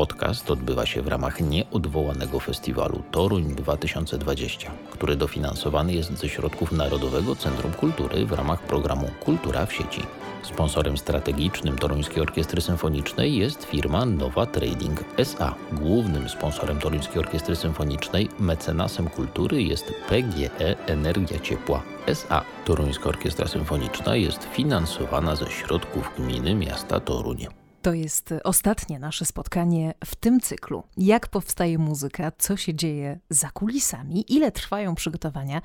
Podcast odbywa się w ramach nieodwołanego festiwalu Toruń 2020, który dofinansowany jest ze środków Narodowego Centrum Kultury w ramach programu Kultura w sieci. Sponsorem strategicznym Toruńskiej Orkiestry Symfonicznej jest firma Nowa Trading SA. Głównym sponsorem Toruńskiej Orkiestry Symfonicznej, mecenasem kultury jest PGE Energia Ciepła SA. Toruńska Orkiestra Symfoniczna jest finansowana ze środków gminy miasta Toruń. To jest ostatnie nasze spotkanie w tym cyklu. Jak powstaje muzyka, co się dzieje za kulisami, ile trwają przygotowania,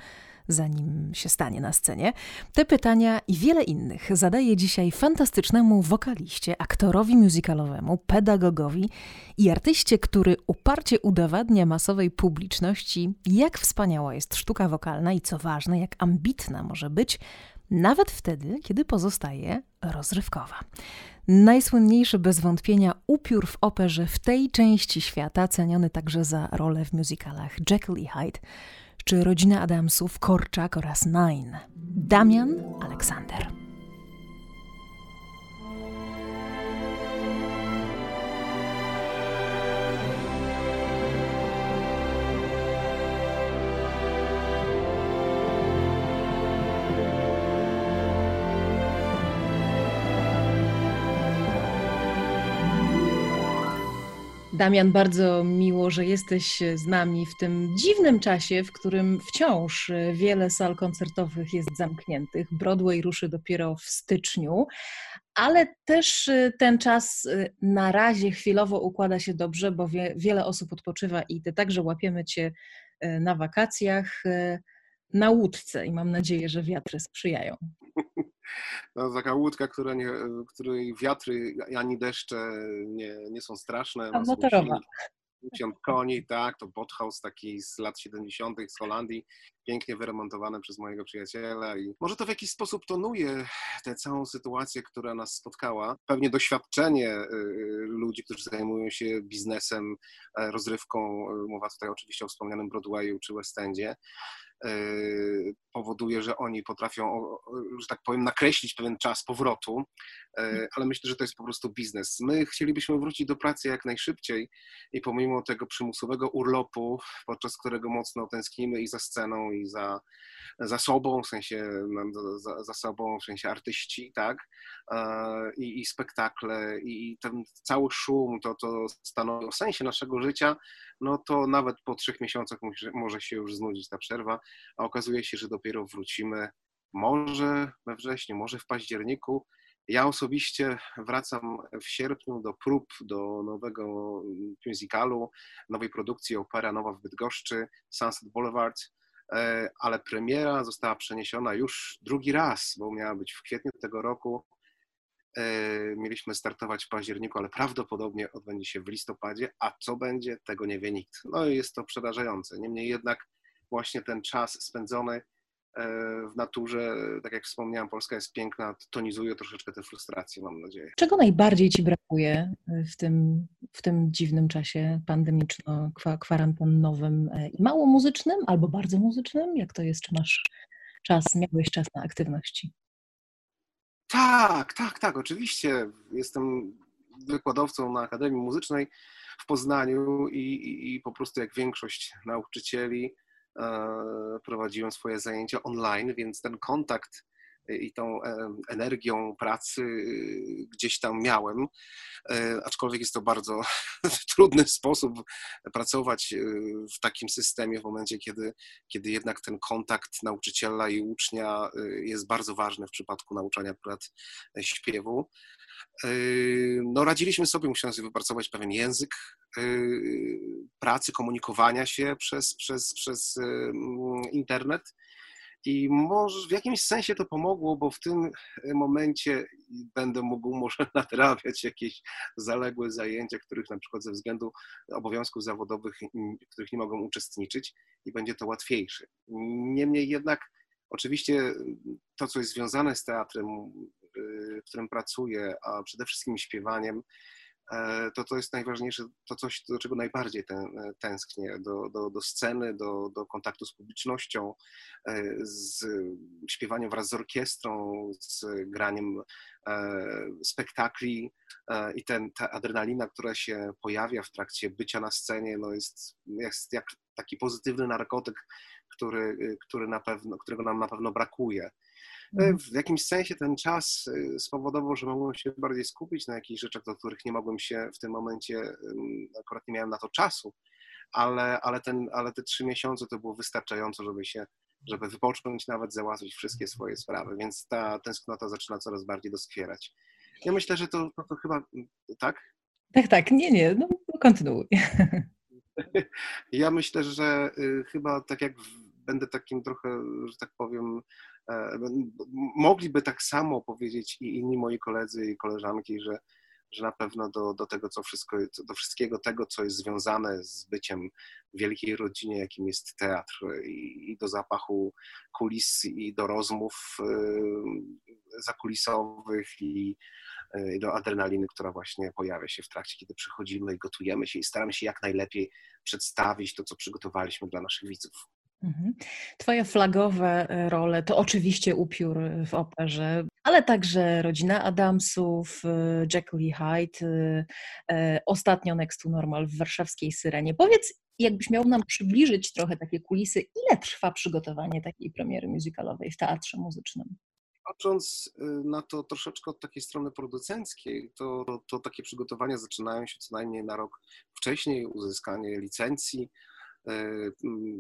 zanim się stanie na scenie? Te pytania i wiele innych zadaję dzisiaj fantastycznemu wokaliście, aktorowi musicalowemu, pedagogowi i artyście, który uparcie udowadnia masowej publiczności, jak wspaniała jest sztuka wokalna i co ważne, jak ambitna może być, nawet wtedy, kiedy pozostaje rozrywkowa. Najsłynniejszy bez wątpienia upiór w operze w tej części świata, ceniony także za rolę w musicalach Jekyll i Hyde, czy Rodzina Adamsów, Korczak oraz Nine. Damian Aleksander. Damian, bardzo miło, że jesteś z nami w tym dziwnym czasie, w którym wciąż wiele sal koncertowych jest zamkniętych. Broadway ruszy dopiero w styczniu, ale też ten czas na razie chwilowo układa się dobrze, bo wie, wiele osób odpoczywa i ty także łapiemy cię na wakacjach na łódce i mam nadzieję, że wiatry sprzyjają. No, taka łódka, która nie, której wiatry ani deszcze nie, nie są straszne. A motorowa. 50 koni, tak, to Bothaus taki z lat 70. z Holandii, pięknie wyremontowany przez mojego przyjaciela i może to w jakiś sposób tonuje tę całą sytuację, która nas spotkała. Pewnie doświadczenie y, y, ludzi, którzy zajmują się biznesem, e, rozrywką, y, mowa tutaj oczywiście o wspomnianym Broadwayu czy West Endzie, powoduje, że oni potrafią, że tak powiem, nakreślić pewien czas powrotu, ale myślę, że to jest po prostu biznes. My chcielibyśmy wrócić do pracy jak najszybciej i pomimo tego przymusowego urlopu, podczas którego mocno tęsknimy i za sceną, i za, za sobą, w sensie za, za sobą, w sensie artyści, tak, i, i spektakle, i ten cały szum, to, to stanowi o sensie naszego życia, no to nawet po trzech miesiącach może się już znudzić ta przerwa, a okazuje się, że dopiero wrócimy może we wrześniu, może w październiku. Ja osobiście wracam w sierpniu do prób do nowego musicalu, nowej produkcji Opera Nowa w Bydgoszczy, Sunset Boulevard, e, ale premiera została przeniesiona już drugi raz, bo miała być w kwietniu tego roku. E, mieliśmy startować w październiku, ale prawdopodobnie odbędzie się w listopadzie, a co będzie, tego nie wie nikt. No i jest to przerażające. Niemniej jednak właśnie ten czas spędzony e, w naturze, tak jak wspomniałam, Polska jest piękna, tonizuje troszeczkę te frustracje, mam nadzieję. Czego najbardziej Ci brakuje w tym, w tym dziwnym czasie pandemiczno-kwarantannowym e, i mało muzycznym albo bardzo muzycznym? Jak to jest? Czy masz czas, miałeś czas na aktywności? Tak, tak, tak, oczywiście. Jestem wykładowcą na Akademii Muzycznej w Poznaniu i, i, i po prostu jak większość nauczycieli prowadziłem swoje zajęcia online, więc ten kontakt i tą e, energią pracy e, gdzieś tam miałem, aczkolwiek jest to bardzo trudny sposób pracować w takim systemie w momencie, kiedy, kiedy jednak ten kontakt nauczyciela i ucznia jest bardzo ważny w przypadku nauczania akurat śpiewu. No, radziliśmy sobie, musiałem sobie wypracować pewien język pracy, komunikowania się przez, przez, przez internet. I może w jakimś sensie to pomogło, bo w tym momencie będę mógł może nadrabiać jakieś zaległe zajęcia, których na przykład ze względu obowiązków zawodowych, których nie mogą uczestniczyć i będzie to łatwiejsze. Niemniej jednak oczywiście to, co jest związane z teatrem, w którym pracuję, a przede wszystkim śpiewaniem, to to jest najważniejsze, to coś, do czego najbardziej tęsknię, do, do, do sceny, do, do kontaktu z publicznością, z śpiewaniem wraz z orkiestrą, z graniem spektakli i ten, ta adrenalina, która się pojawia w trakcie bycia na scenie, no jest, jest jak taki pozytywny narkotyk, który, który na pewno, którego nam na pewno brakuje. Mhm. W jakimś sensie ten czas y, spowodował, że mogłem się bardziej skupić na jakichś rzeczach, do których nie mogłem się w tym momencie, akurat nie miałem na to czasu, ale, ale, ten, ale te trzy miesiące to było wystarczająco, żeby się, żeby wypocząć, nawet załatwić wszystkie swoje sprawy, więc ta tęsknota zaczyna coraz bardziej doskwierać. Ja myślę, że to, to, to chyba, tak? Tak, tak, nie, nie, no kontynuuj. Ja myślę, że y, chyba tak jak będę takim trochę, że tak powiem, e, mogliby tak samo powiedzieć i inni moi koledzy i koleżanki, że, że na pewno do, do tego, co wszystko, do wszystkiego tego, co jest związane z byciem w wielkiej rodzinie, jakim jest teatr i, i do zapachu kulis i do rozmów y, zakulisowych i Y, do adrenaliny, która właśnie pojawia się w trakcie, kiedy przychodzimy i gotujemy się i staramy się jak najlepiej przedstawić to, co przygotowaliśmy dla naszych widzów. Mhm. Twoje flagowe y, role to oczywiście upiór w operze, ale także rodzina Adamsów, y, Jekyll Hyde, ostatnio Next to Normal w warszawskiej Syrenie. Powiedz, jakbyś miał nam przybliżyć trochę takie kulisy, ile trwa przygotowanie takiej premiery musicalowej w teatrze muzycznym? Patrząc y, na to troszeczkę od takiej strony producenckiej, to, to, takie przygotowania zaczynają się co najmniej na rok wcześniej, uzyskanie licencji,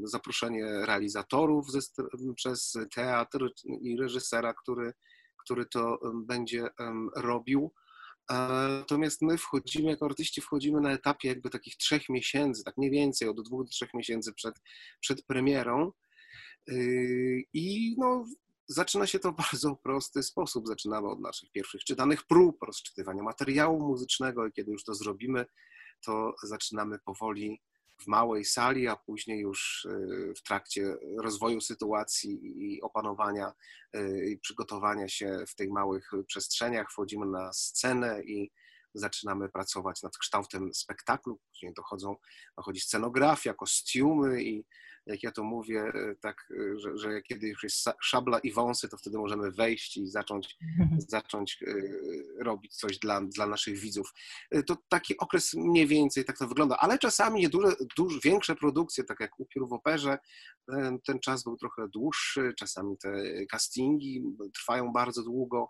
zaproszenie realizatorów ze, przez teatr i reżysera, który, który to będzie robił. Natomiast my wchodzimy, jako artyści wchodzimy na etapie jakby takich trzech miesięcy, tak mniej więcej od dwóch do trzech miesięcy przed, przed premierą. Y, I no, Zaczyna się to w bardzo prosty sposób. Zaczynamy od naszych pierwszych czytanych prób, rozczytywania materiału muzycznego i kiedy już to zrobimy, to zaczynamy powoli w małej sali, a później już y, w trakcie rozwoju sytuacji i opanowania y, i przygotowania się w tych małych przestrzeniach wchodzimy na scenę i zaczynamy pracować nad kształtem spektaklu. Później dochodzą, dochodzi scenografia, kostiumy i jak ja to mówię, e, tak, e, że, że kiedy już jest szabla i wąsy, to wtedy możemy wejść i zacząć, zacząć e, robić coś dla, dla naszych widzów. To taki okres mniej więcej tak to wygląda, ale czasami nieduże, duż, większe produkcje, tak jak Upiór w operze, ten czas był trochę dłuższy, czasami te castingi trwają bardzo długo.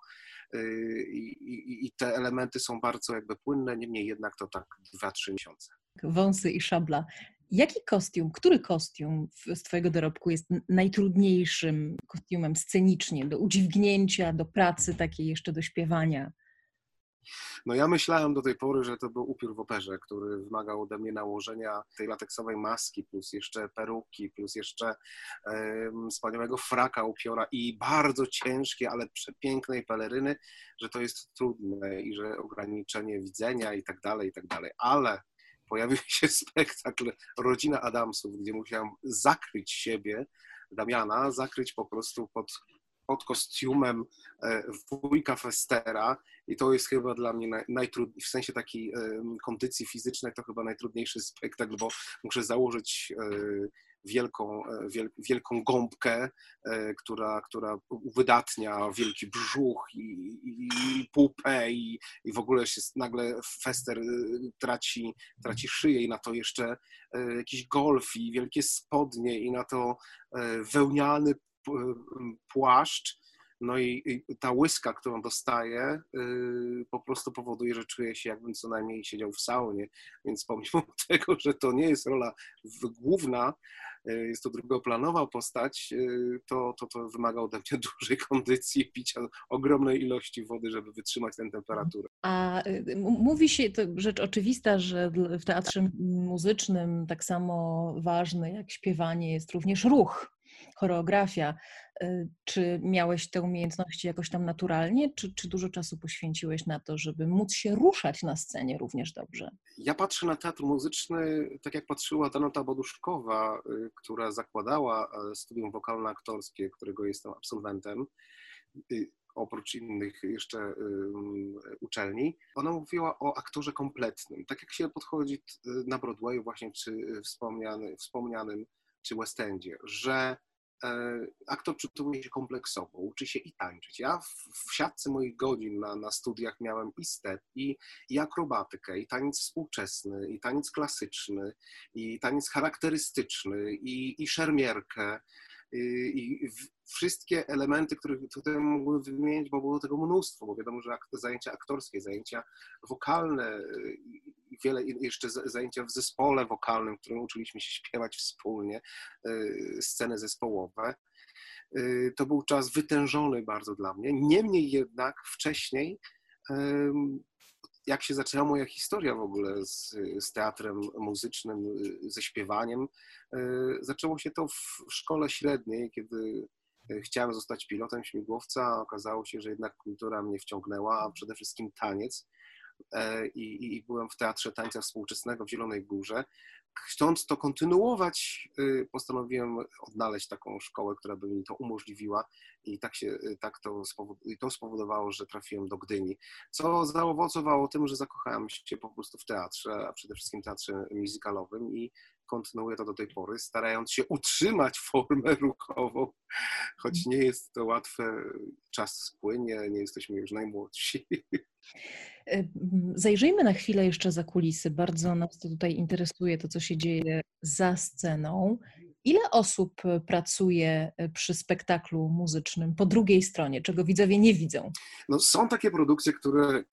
I, i, i, te elementy są bardzo jakby płynne, niemniej jednak to tak 2-3 miesiące. Wąsy i szabla. Jaki kostium, który kostium z Twojego dorobku jest najtrudniejszym kostiumem scenicznie, do udźwignięcia, do pracy takiej jeszcze do śpiewania? No ja myślałem do tej pory, że to był upiór w operze, który wymagał ode mnie nałożenia tej lateksowej maski, plus jeszcze peruki, plus jeszcze um, wspaniałego fraka upiora i bardzo ciężkie, ale przepięknej peleryny, że to jest trudne i że ograniczenie widzenia i tak dalej, i tak dalej. Ale pojawił się spektakl Rodzina Adamsów, gdzie musiałem zakryć siebie, Damiana, zakryć po prostu pod, pod kostiumem e, wujka Festera. I to jest chyba dla mnie najtrudniejszy, w sensie takiej kondycji fizycznej to chyba najtrudniejszy spektakl, bo muszę założyć e, wielką, e, wielką gąbkę, e, która, która uwydatnia wielki brzuch i, i, i pupę i, i w ogóle się nagle Fester e, traci, traci szyję i na to jeszcze jakiś golf i wielkie spodnie i na to wełniany płaszcz no i, ta łyska, którą dostaję, po prostu powoduje, że czuję się jakbym co najmniej siedział w saunie. Więc pomimo tego, że to nie jest rola główna, jest to drugoplanowa postać, yy, to, to, to wymaga ode mnie dużej kondycji, picia ogromnej ilości wody, żeby wytrzymać tę temperaturę. A y, mówi się, to rzecz oczywista, że w teatrze muzycznym tak samo ważny jak śpiewanie jest również ruch choreografia. Y, czy miałeś te umiejętności jakoś tam naturalnie, czy, czy dużo czasu poświęciłeś na to, żeby móc się ruszać na scenie również dobrze? Ja patrzę na teatr muzyczny tak jak patrzyła Danuta Boduszkowa, y, która zakładała e, studium wokalno-aktorskie, którego jestem absolwentem. Y, oprócz innych jeszcze uczelni. Ona mówiła o aktorze kompletnym, tak jak się podchodzi na Broadwayu właśnie, czy wspomniany, wspomnianym, czy West Endzie, że aktor przygotowuje się kompleksowo, uczy się i tańczyć. Ja w, w siatce moich godzin na, na studiach miałem i step, i, i akrobatykę, i taniec współczesny, i taniec klasyczny, i taniec charakterystyczny, i, i szermierkę, i wszystkie elementy, które tutaj mogłem wymienić, bo było tego mnóstwo, bo wiadomo, że zajęcia aktorskie, zajęcia wokalne, wiele jeszcze zajęcia w zespole wokalnym, w którym uczyliśmy się śpiewać wspólnie, y, sceny zespołowe. Y, to był czas wytężony bardzo dla mnie. Niemniej jednak wcześniej jak się zaczęła moja historia w ogóle z, z teatrem muzycznym, ze śpiewaniem, e, zaczęło się to w szkole średniej, kiedy e, chciałem zostać pilotem śmigłowca, okazało się, że jednak kultura mnie wciągnęła, a przede wszystkim taniec. E, I, i, byłem w Teatrze Tańca Współczesnego w Zielonej Górze, chcąc to kontynuować, y, postanowiłem odnaleźć taką szkołę, która by mi to umożliwiła. I tak, się, y, tak to, i to spowodowało, że trafiłem do Gdyni, co zaowocowało tym, że zakochałem się po prostu w teatrze, a przede wszystkim teatrze musicalowym i kontynuuję to do tej pory, starając się utrzymać formę ruchową, choć nie jest to łatwe, czas spłynie, nie jesteśmy już najmłodsi. E, zajrzyjmy na chwilę jeszcze za kulisy. Bardzo nas to tutaj interesuje, to co się dzieje za sceną. Ile osób pracuje e, przy spektaklu muzycznym po drugiej stronie, czego widzowie nie widzą? No, są takie produkcje, które,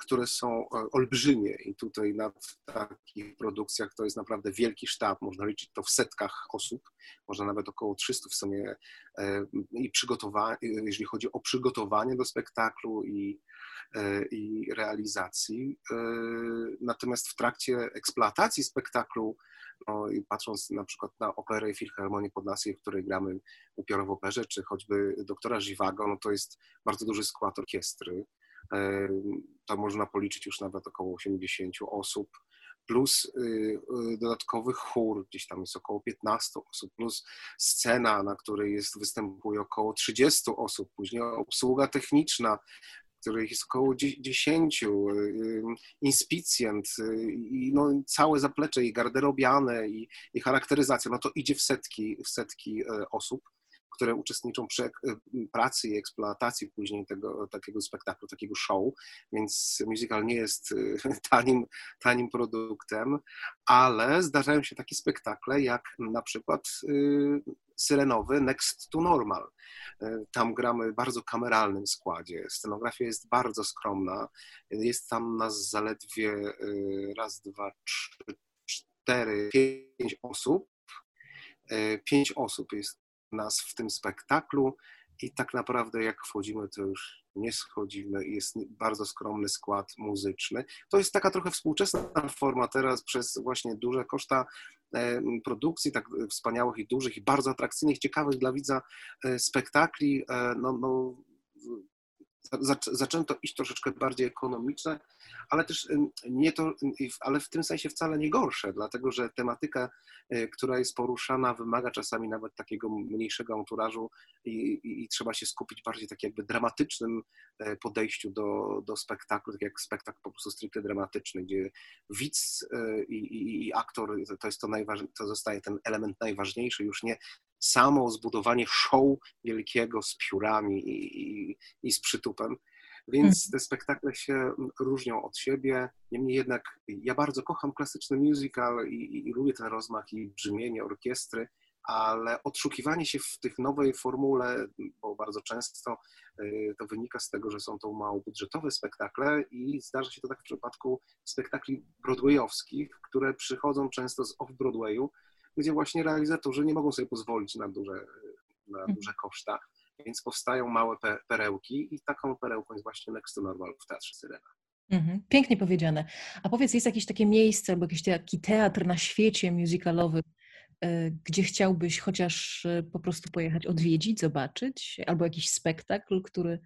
które są e, olbrzymie i tutaj na takich produkcjach to jest naprawdę wielki sztab, można liczyć to w setkach osób, można nawet około 300 w sumie i przygotowanie, jeżeli chodzi o przygotowanie do spektaklu i E, i realizacji. E, natomiast w trakcie eksploatacji spektaklu, no i patrząc na przykład na operę i Filharmonię Podlaskiej, w której gramy upiór w operze, czy choćby doktora Żiwago, no to jest bardzo duży skład orkiestry. E, to można policzyć już nawet około 80 osób plus y, y, dodatkowy chór, gdzieś tam jest około 15 osób, plus scena, na której jest, występuje około 30 osób, później obsługa techniczna, których jest około 10, y, y, inspicjent y, i no, całe zaplecze i garderobiane i, i charakteryzacja, no to idzie w setki, w setki osób które uczestniczą przy pracy i eksploatacji później tego takiego spektaklu, takiego show, więc musical nie jest tanim, tanim produktem, ale zdarzają się takie spektakle jak na przykład syrenowy Next to Normal. Tam gramy w bardzo kameralnym składzie. Scenografia jest bardzo skromna. Jest tam nas zaledwie raz, dwa, trzy, cztery, pięć osób. Pięć osób jest nas w tym spektaklu i tak naprawdę jak wchodzimy, to już nie schodzimy. Jest bardzo skromny skład muzyczny. To jest taka trochę współczesna forma teraz przez właśnie duże koszta e, produkcji, tak wspaniałych i dużych i bardzo atrakcyjnych, ciekawych dla widza e, spektakli. E, no, no, zaczęto iść troszeczkę bardziej ekonomiczne, ale też nie to, ale w tym sensie wcale nie gorsze, dlatego że tematyka, y, która jest poruszana, wymaga czasami nawet takiego mniejszego anturażu i, i, i trzeba się skupić bardziej tak jakby dramatycznym e, podejściu do, do spektaklu, tak jak spektakl po prostu stricte dramatyczny, gdzie widz e, i, i aktor to jest to najważniejsze, to zostaje ten element najważniejszy, już nie samo zbudowanie show wielkiego z piórami i, i, i z przytupem. Więc mhm. te spektakle się różnią od siebie. Niemniej jednak ja bardzo kocham klasyczny musical i, i lubię ten rozmach i brzmienie orkiestry, ale odszukiwanie się w tych nowej formule, bo bardzo często y, to wynika z tego, że są to małobudżetowe spektakle i zdarza się to tak w przypadku spektakli broadwayowskich, które przychodzą często z off-Broadwayu, gdzie właśnie realizatorzy nie mogą sobie pozwolić na duże, na mhm. duże koszta, więc powstają małe perełki i taką perełką jest właśnie Next to Normal w Teatrze Syrena. Mhm, pięknie powiedziane. A powiedz, jest jakieś takie miejsce albo jakiś taki teatr na świecie musicalowy, e, gdzie chciałbyś chociaż e, po prostu pojechać odwiedzić, zobaczyć, albo jakiś spektakl, który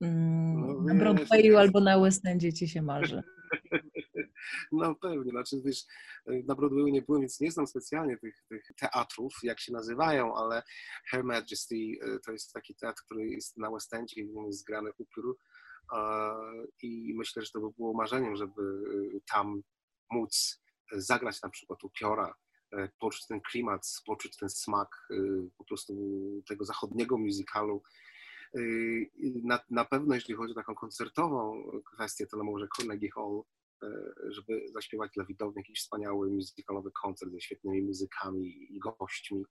mm, no, na Broadwayu albo na West Endzie ci się marzy? No pewnie, znaczy wiesz, na Broadwayu nie byłem, więc nie znam specjalnie tych, tych teatrów, jak się nazywają, ale Her Majesty e, to jest taki teatr, który jest na West Endzie, jest zgrany upiór i myślę, że to by było marzeniem, żeby e, tam móc zagrać na przykład upiora, e, poczuć ten klimat, poczuć ten smak po prostu tego zachodniego musicalu, na, na pewno, jeśli chodzi o taką koncertową kwestię, to może Carnegie Hall, żeby zaśpiewać dla widowni jakiś wspaniały muzykalowy koncert ze świetnymi muzykami i gośćmi.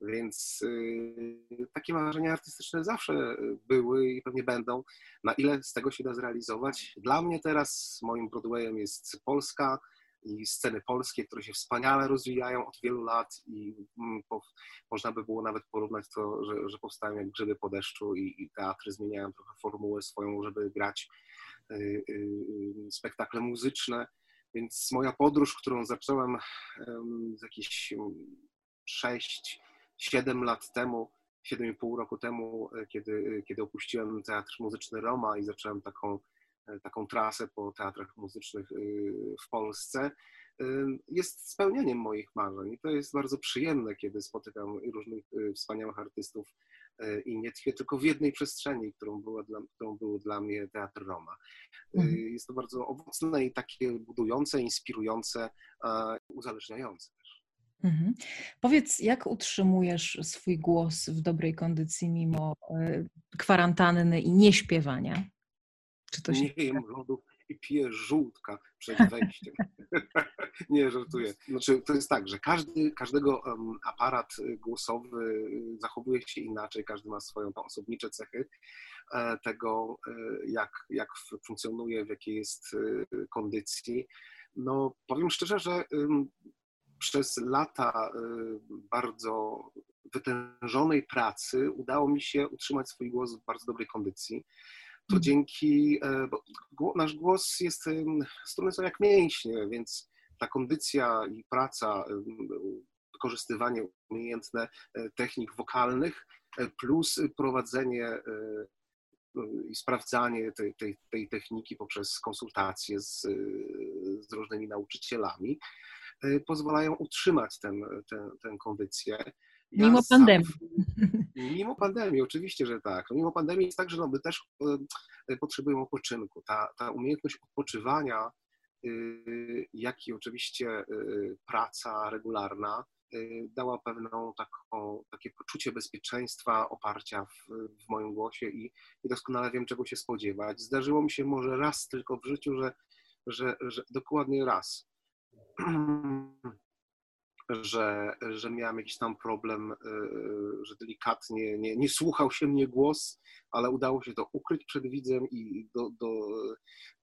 Więc y, takie marzenia artystyczne zawsze były i pewnie będą. Na ile z tego się da zrealizować? Dla mnie teraz moim Broadwayem jest Polska, i sceny polskie, które się wspaniale rozwijają od wielu lat i mm, po, można by było nawet porównać to, że, że powstają jak grzyby po deszczu i, i teatry zmieniają trochę formułę swoją, żeby grać spektakle muzyczne. Więc moja podróż, którą zacząłem z jakieś 6-7 lat temu, 7,5 roku temu, kiedy, kiedy opuściłem Teatr Muzyczny Roma i zacząłem taką E, taką trasę po teatrach muzycznych y, w Polsce, y, jest spełnieniem moich marzeń. I to jest bardzo przyjemne, kiedy spotykam różnych y, wspaniałych artystów i nie tylko w jednej przestrzeni, którą, była dla, którą był dla mnie Teatr Roma. Mhm. Jest to bardzo owocne i takie budujące, inspirujące, uzależniające. Mhm. Powiedz, jak utrzymujesz swój głos w dobrej kondycji mimo kwarantanny i nieśpiewania? Czy to się... Nie jem lodów i piję żółtka przed wejściem. nie, żartuję. Znaczy, to jest tak, że każdy, każdego um, aparat głosowy y, zachowuje się inaczej, każdy ma swoją osobnicze cechy e, tego, e, jak, jak funkcjonuje, w jakiej jest e, kondycji. No, powiem szczerze, że przez lata bardzo wytężonej pracy udało mi się utrzymać swój głos w bardzo dobrej kondycji to mhm. dzięki, e, bo nasz głos jest, struny są jak mięśnie, więc ta kondycja i praca, wykorzystywanie umiejętne e, technik wokalnych, e, plus prowadzenie i sprawdzanie tej, tej, tej techniki poprzez konsultacje z, z różnymi nauczycielami pozwalają utrzymać tę ten, ten, ten kondycję. Ja mimo pandemii. Mimo pandemii, oczywiście, że tak. No, mimo pandemii jest tak, że no, my też y, potrzebujemy odpoczynku. Ta, ta umiejętność odpoczywania, y, jak i oczywiście y, praca regularna, dała pewną taką, takie poczucie bezpieczeństwa, oparcia w, w moim głosie i, i, doskonale wiem, czego się spodziewać. Zdarzyło mi się może raz tylko w życiu, że, że, że dokładnie raz że, że miałem jakiś tam problem, y, że delikatnie nie, nie słuchał się mnie głos, ale udało się to ukryć przed widzem i do, do,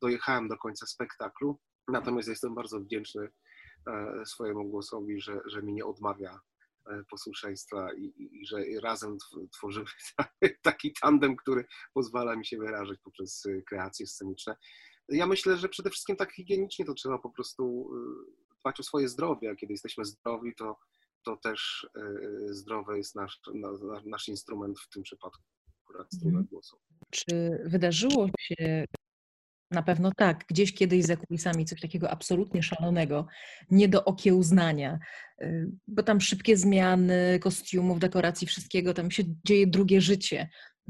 dojechałem do końca spektaklu. Natomiast jestem bardzo wdzięczny e, swojemu głosowi, że, że mi nie odmawia e, posłuszeństwa i, i, i że razem tworzymy taki tandem, który pozwala mi się wyrażać poprzez e, kreacje sceniczne. Ja myślę, że przede wszystkim tak higienicznie to trzeba po prostu dbać o swoje zdrowie, a kiedy jesteśmy zdrowi, to, to też e, zdrowy jest nasz, nasz instrument w tym przypadku, akurat mhm. głosu. Czy wydarzyło się na pewno tak. Gdzieś kiedyś za kulisami coś takiego absolutnie szalonego, nie do okiełznania, e, bo tam szybkie zmiany kostiumów, dekoracji, wszystkiego, tam się dzieje drugie życie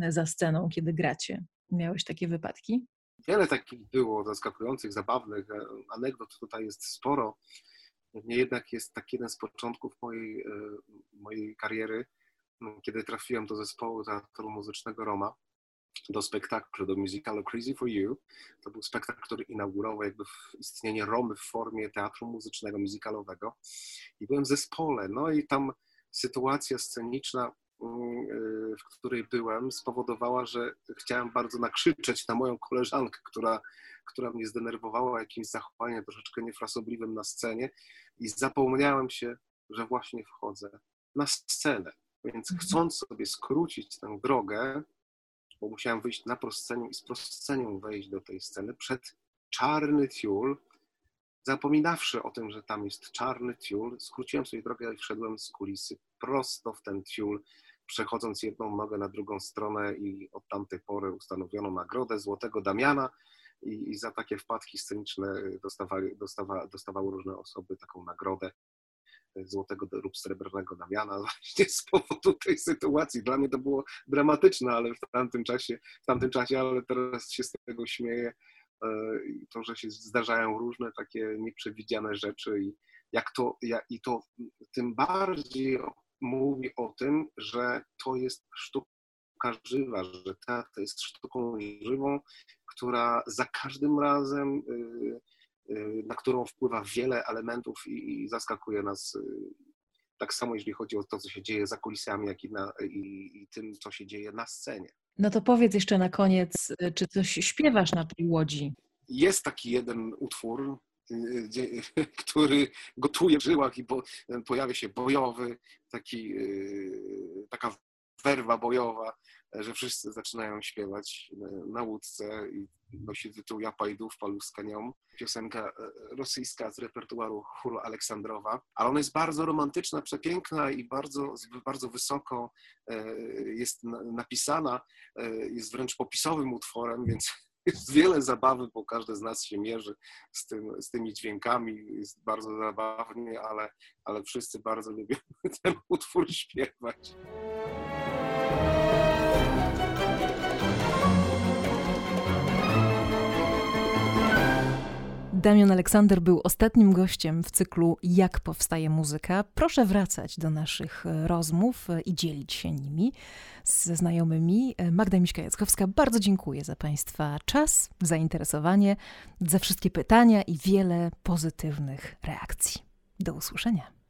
za sceną, kiedy gracie. Miałeś takie wypadki? Wiele takich było zaskakujących, zabawnych e, anegdot tutaj jest sporo. Niemniej jednak jest taki jeden z początków mojej, e, mojej kariery, kiedy trafiłem do zespołu teatru muzycznego Roma, do spektaklu, do musicalu Crazy for You. To był spektakl, który inaugurował jakby istnienie Romy w formie teatru muzycznego, musicalowego. I byłem w zespole, no i tam sytuacja sceniczna w której byłem, spowodowała, że chciałem bardzo nakrzyczeć na moją koleżankę, która, która mnie zdenerwowała jakimś zachowaniem troszeczkę niefrasobliwym na scenie i zapomniałem się, że właśnie wchodzę na scenę. Więc mhm. chcąc sobie skrócić tę drogę, bo musiałem wyjść na proscenię i z proscenią wejść do tej sceny przed czarny tiul, zapominawszy o tym, że tam jest czarny tiul, skróciłem sobie drogę i wszedłem z kulisy prosto w ten tiul, przechodząc jedną nogę na drugą stronę i od tamtej pory ustanowiono nagrodę Złotego Damiana i, i za takie wpadki sceniczne dostawali, dostawa, dostawały różne osoby taką nagrodę złotego lub srebrnego Damiana właśnie z powodu tej sytuacji. Dla mnie to było dramatyczne, ale w tamtym czasie, w tamtym czasie, ale teraz się z tego śmieję. E, to, że się zdarzają różne takie nieprzewidziane rzeczy i jak to, jak, i to tym bardziej mówi o tym, że to jest sztuka żywa, że teatr jest sztuką żywą, która za każdym razem y, Y, na którą wpływa wiele elementów i, zaskakuje nas y, tak samo, jeśli chodzi o to, co się dzieje za kulisami, jak i, na, i, i tym, co się dzieje na scenie. No to powiedz jeszcze na koniec, czy coś śpiewasz na tej łodzi? Jest taki jeden utwór, który gotuje w żyłach i pojawia się bojowy, taki, taka werwa bojowa, że wszyscy zaczynają śpiewać na łódce i nosi tytuł Ja pajdu w palu. Piosenka e, rosyjska z repertuaru chóru Aleksandrowa, ale ona jest bardzo romantyczna, przepiękna i bardzo, bardzo wysoko e, jest napisana, e, jest wręcz popisowym utworem, więc jest wiele zabawy, bo każdy z nas się mierzy z, tym, z tymi dźwiękami, jest bardzo zabawnie, ale, ale wszyscy bardzo lubią ten utwór śpiewać. Damian Aleksander był ostatnim gościem w cyklu Jak powstaje muzyka. Proszę wracać do naszych e, rozmów e, i dzielić się nimi ze znajomymi. E, Magda Miśka-Jackowska, bardzo dziękuję za Państwa czas, zainteresowanie, za wszystkie pytania i wiele pozytywnych reakcji. Do usłyszenia.